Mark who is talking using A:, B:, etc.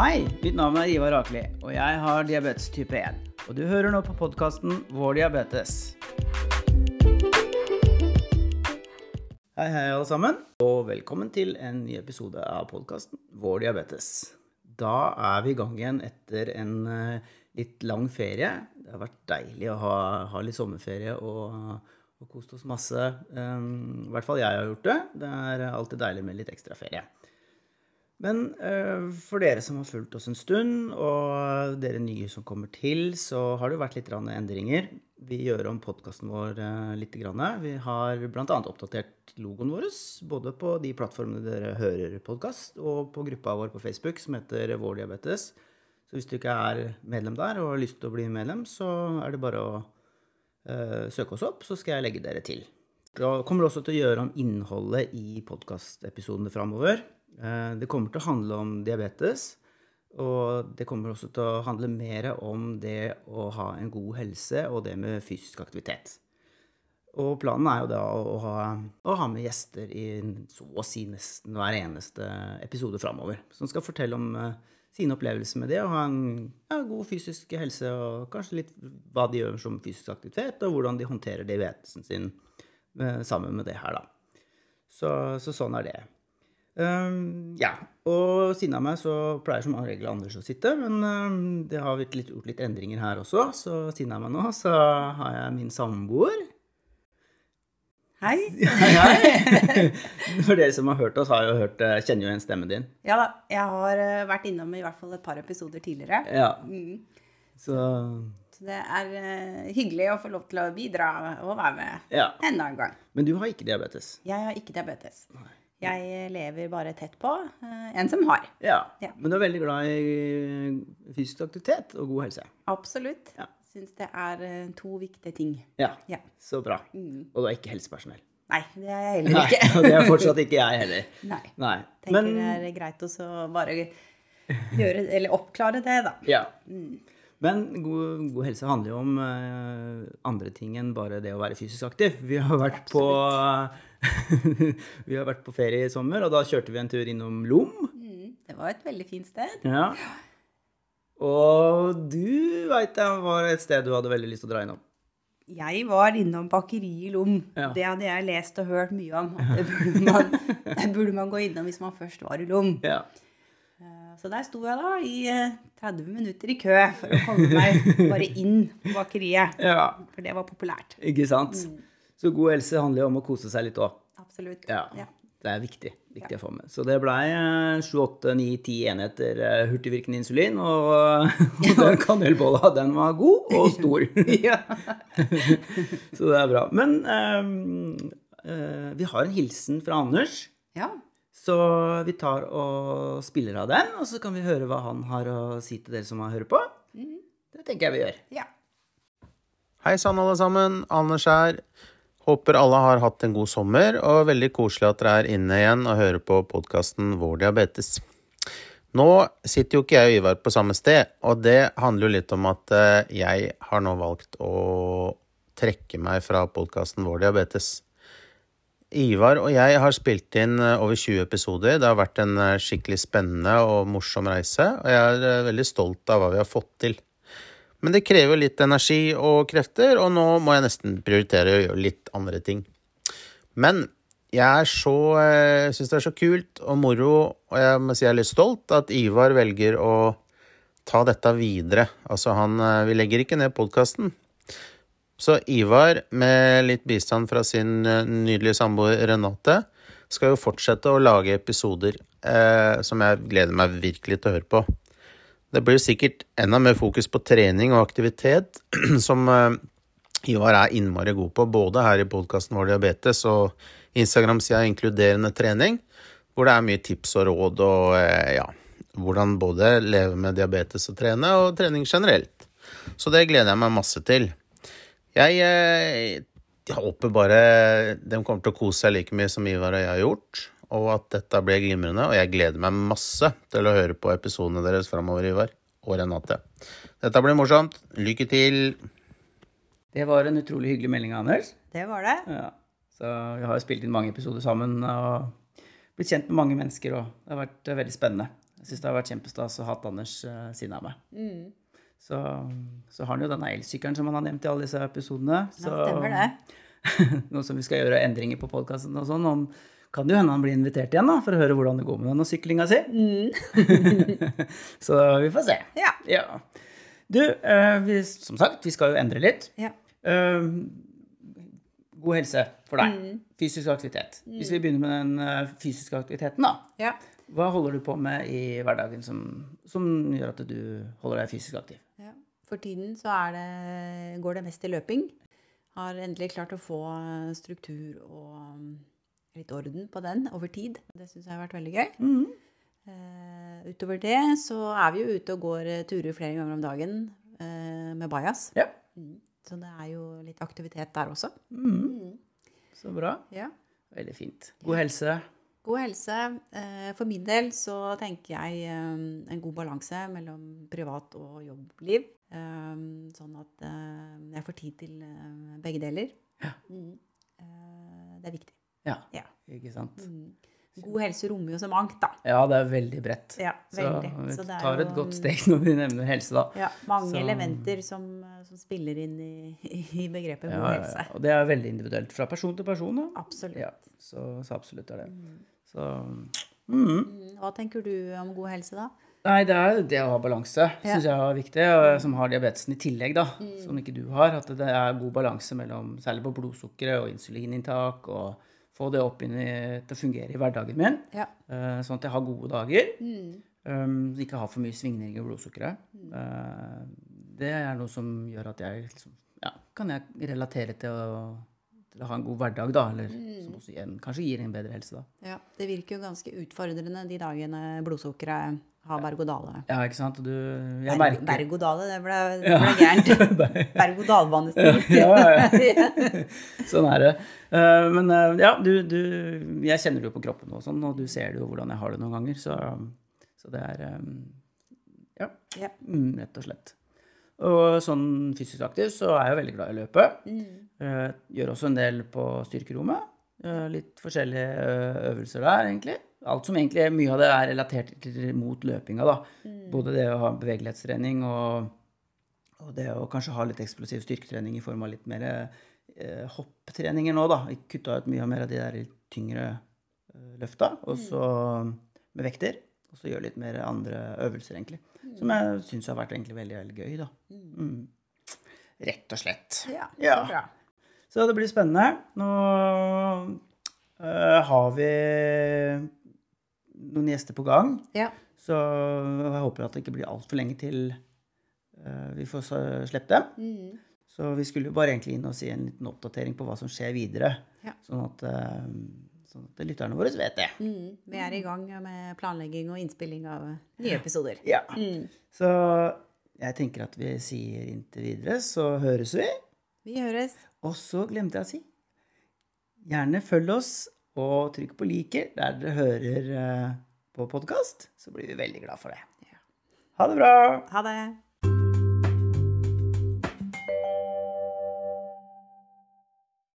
A: Hei, mitt navn er Ivar Akeli, og jeg har diabetes type 1. Og du hører nå på podkasten Vår diabetes. Hei, hei, alle sammen, og velkommen til en ny episode av podkasten Vår diabetes. Da er vi i gang igjen etter en eh, litt lang ferie. Det har vært deilig å ha, ha litt sommerferie og, og kost oss masse. Um, I hvert fall jeg har gjort det. Det er alltid deilig med litt ekstra ferie. Men eh, for dere som har fulgt oss en stund, og dere nye som kommer til, så har det jo vært litt endringer. Vi gjør om podkasten vår eh, litt. Vi har bl.a. oppdatert logoen vår, både på de plattformene dere hører podkast, og på gruppa vår på Facebook som heter Vår diabetes. Så hvis du ikke er medlem der og har lyst til å bli medlem, så er det bare å eh, søke oss opp, så skal jeg legge dere til. Da kommer det også til å gjøre om innholdet i podkastepisodene framover. Eh, det kommer til å handle om diabetes. Og det kommer også til å handle mer om det å ha en god helse og det med fysisk aktivitet. Og planen er jo da å ha, å ha med gjester i så å si nesten hver eneste episode framover. Som skal fortelle om uh, sine opplevelser med det å ha en ja, god fysisk helse, og kanskje litt hva de gjør som fysisk aktivitet, og hvordan de håndterer diabetesen sin uh, sammen med det her, da. Så, så sånn er det. Um, ja. Og siden av meg så pleier som regel Anders å sitte, men um, det har litt, gjort litt endringer her også. Så siden av meg nå så har jeg min samboer.
B: Hei.
A: hei, hei. For dere som har hørt oss, har jo hørt, eh, kjenner jo igjen stemmen din.
B: Ja da. Jeg har eh, vært innom i hvert fall et par episoder tidligere.
A: Ja.
B: Mm.
A: Så,
B: så det er uh, hyggelig å få lov til å bidra og være med
A: ja.
B: enda en gang.
A: Men du har ikke diabetes?
B: Jeg har ikke diabetes. Nei. Jeg lever bare tett på uh, en som har.
A: Ja. ja. Men du er veldig glad i fysisk aktivitet og god helse?
B: Absolutt. Ja. Syns det er to viktige ting.
A: Ja. ja. Så bra. Mm. Og du er ikke helsepersonell?
B: Nei, det er jeg heller ikke.
A: Nei, og det er fortsatt ikke jeg heller.
B: Nei.
A: Nei.
B: Tenker Men... det er greit å bare gjøre Eller oppklare det, da.
A: Ja. Mm. Men god, god, helse handler jo om uh, andre ting enn bare det å være fysisk aktiv. Vi har vært på vi har vært på ferie i sommer, og da kjørte vi en tur innom Lom.
B: Mm, det var et veldig fint sted.
A: Ja. Og du veit jeg var et sted du hadde veldig lyst til å dra innom.
B: Jeg var innom bakeriet i Lom. Ja. Det hadde jeg lest og hørt mye om. Det burde, man, det burde man gå innom hvis man først var i Lom.
A: Ja.
B: Så der sto jeg da i 30 eh, minutter i kø for å komme meg bare inn på bakeriet.
A: Ja.
B: For det var populært.
A: Ikke sant. Mm. Så god helse handler jo om å kose seg litt òg.
B: Absolutt.
A: Ja. ja. Det er viktig. viktig ja. å få med. Så det blei 7-8-9-10 enheter eh, hurtigvirkende insulin. Og, og den kanelbolla, den var god og stor. Så det er bra. Men um, uh, vi har en hilsen fra Anders.
B: Ja.
A: Så vi tar og spiller av den, og så kan vi høre hva han har å si til dere som har hørt på. Mm. Det tenker jeg vi gjør.
B: Ja.
C: Hei sann, alle sammen. Anders her. Håper alle har hatt en god sommer, og veldig koselig at dere er inne igjen og hører på podkasten Vår diabetes. Nå sitter jo ikke jeg og Ivar på samme sted, og det handler jo litt om at eh, jeg har nå valgt å trekke meg fra podkasten Vår diabetes. Ivar og jeg har spilt inn eh, over 20 episoder. Det har vært en eh, skikkelig spennende og morsom reise, og jeg er veldig stolt av hva vi har fått til. Men det krever litt energi og krefter, og nå må jeg nesten prioritere å gjøre litt andre ting. Men jeg er så syns det er så kult og moro, og jeg må si jeg er litt stolt, at Ivar velger å ta dette videre. Altså, han Vi legger ikke ned podkasten. Så Ivar, med litt bistand fra sin eh, nydelige samboer Renate, skal jo fortsette å lage episoder eh, som jeg gleder meg virkelig til å høre på. Det blir sikkert enda mer fokus på trening og aktivitet, som eh, Ivar er innmari god på, både her i podkasten vår Diabetes og Instagram-sida Inkluderende trening, hvor det er mye tips og råd og eh, ja, hvordan både leve med diabetes og trene, og trening generelt. Så det gleder jeg meg masse til. Jeg, eh, jeg, håper bare de kommer til å kose seg like mye som Ivar og jeg har gjort, og at dette ble glimrende. Og jeg gleder meg masse til å høre på episodene deres framover, Ivar og Renate. Dette blir morsomt. Lykke til.
A: Det var en utrolig hyggelig melding, Anders.
B: Det var det.
A: Ja. Så vi har jo spilt inn mange episoder sammen og blitt kjent med mange mennesker, og det har vært veldig spennende. Jeg syns det har vært kjempestas å ha hatt Anders uh, siden av meg.
B: Mm.
A: Så, så har han jo denne elsykkelen som han har nevnt i alle disse episodene. Så,
B: Ja, stemmer det.
A: noe som vi skal gjøre endringer på podkasten og sånn, om, kan det jo hende han blir invitert igjen da, for å høre hvordan det går med denne syklinga si. så vi får se.
B: Ja.
A: Ja. Du, eh, vi, som sagt, vi skal jo endre litt.
B: Ja.
A: Eh, god helse for deg. Fysisk aktivitet. Hvis vi begynner med den eh, fysiske aktiviteten, da.
B: ja.
A: Hva holder du på med i hverdagen som, som gjør at du holder deg fysisk aktiv?
B: Ja. For tiden så det, går det mest i løping. Har endelig klart å få struktur og litt orden på den over tid. Det syns jeg har vært veldig gøy. Eh, utover det så er vi jo ute og går eh, turer flere ganger om dagen uh, med bajas.
A: Ja.
B: Mm. Så det er jo litt aktivitet der også.
A: Så bra.
B: Ja.
A: Veldig fint. God helse.
B: God helse. For min del så tenker jeg en god balanse mellom privat og jobbliv. Sånn at jeg får tid til begge deler. Mm. Eh, Det er viktig.
A: Ja,
B: Ja.
A: ikke sant.
B: God helse rommer jo så mangt, da.
A: Ja, det er veldig bredt.
B: Ja, veldig.
A: Så vi
B: Så
A: tar et
B: jo-
A: godt steg når vi nevner helse, da.
B: Ja, mange
A: Så-
B: elementer som, som spiller inn i, i begrepet god
A: ja,
B: helse.
A: ja. Og det er veldig individuelt fra person til person. Da.
B: Absolutt.
A: Ja, så, så absolutt er det. Så mm.
B: Mm, Hva tenker du om god helse, da?
A: Nei, det er det å ha balanse,
B: Ja.
A: syns jeg er viktig. Og som har diabetesen i tillegg, da, som ikke du har. At det er god balanse mellom særlig på blodsukkeret og insulininntak. Og få det opp inn i, til å fungere i hverdagen min.
B: Ja.
A: Uh, sånn at jeg har gode dager. Um, ikke har for mye svingninger i blodsukkeret. Eh, det er noe som gjør at jeg liksom, ja, kan jeg relatere til å, til å ha en god hverdag, da. Eller som også igjen kanskje gir en bedre helse, da.
B: Ja, det virker jo ganske utfordrende de dagene blodsukkeret har berg-og-dale.
A: Ja, ikke sant? Du Jeg
B: Ber
A: merker
B: Berg-og-dale, det ble, det ble gærent. Berg-og-dal-banestil.
A: ja, ja. Sånn er det. Eh, men eh, ja, du, du Jeg kjenner det jo på kroppen og sånn, og du ser det jo hvordan jeg har det noen ganger. Så, så det er eh, Ja,
B: Ja.
A: mm, rett og slett. Og sånn fysisk aktiv så er jeg jo veldig glad i å løpe. Mm. Gjør også en del på styrkerommet. Eh, Litt forskjellige eh, øvelser der, egentlig. Alt som egentlig mye av det er relatert til, mot løpinga, da. Både det å ha bevegelighetstrening og, og det å kanskje ha litt eksplosiv styrketrening i form av litt mer eh, hopptreninger nå, da. Kutta ut mye mer av de der tyngre eh, løfta. Og så med vekter. Og så gjøre litt mer andre øvelser, egentlig. Som jeg syns har vært egentlig veldig, veldig gøy, da. Mm. Rett og slett.
B: Ja,
A: Ja.
B: så bra.
A: Så det blir spennende. Nå øh, har vi noen gjester på gang.
B: Ja.
A: Så jeg håper at det ikke blir altfor lenge til øh, vi får sluppet dem.
B: Mm.
A: Så vi skulle bare egentlig inn og si en liten oppdatering på hva som skjer videre.
B: Ja.
A: Sånn, at, øh, sånn at lytterne våre vet det.
B: Mm. Vi er i gang med planlegging og innspilling av nye episoder.
A: Ja.
B: Mm.
A: Så jeg tenker at vi sier inntil videre, så høres vi.
B: Vi høres.
A: Og så glemte jeg å si Gjerne følg oss og trykk på liker der dere hører eh, på podkast. Så blir vi veldig glad for det. Ha det bra!
B: Ha det.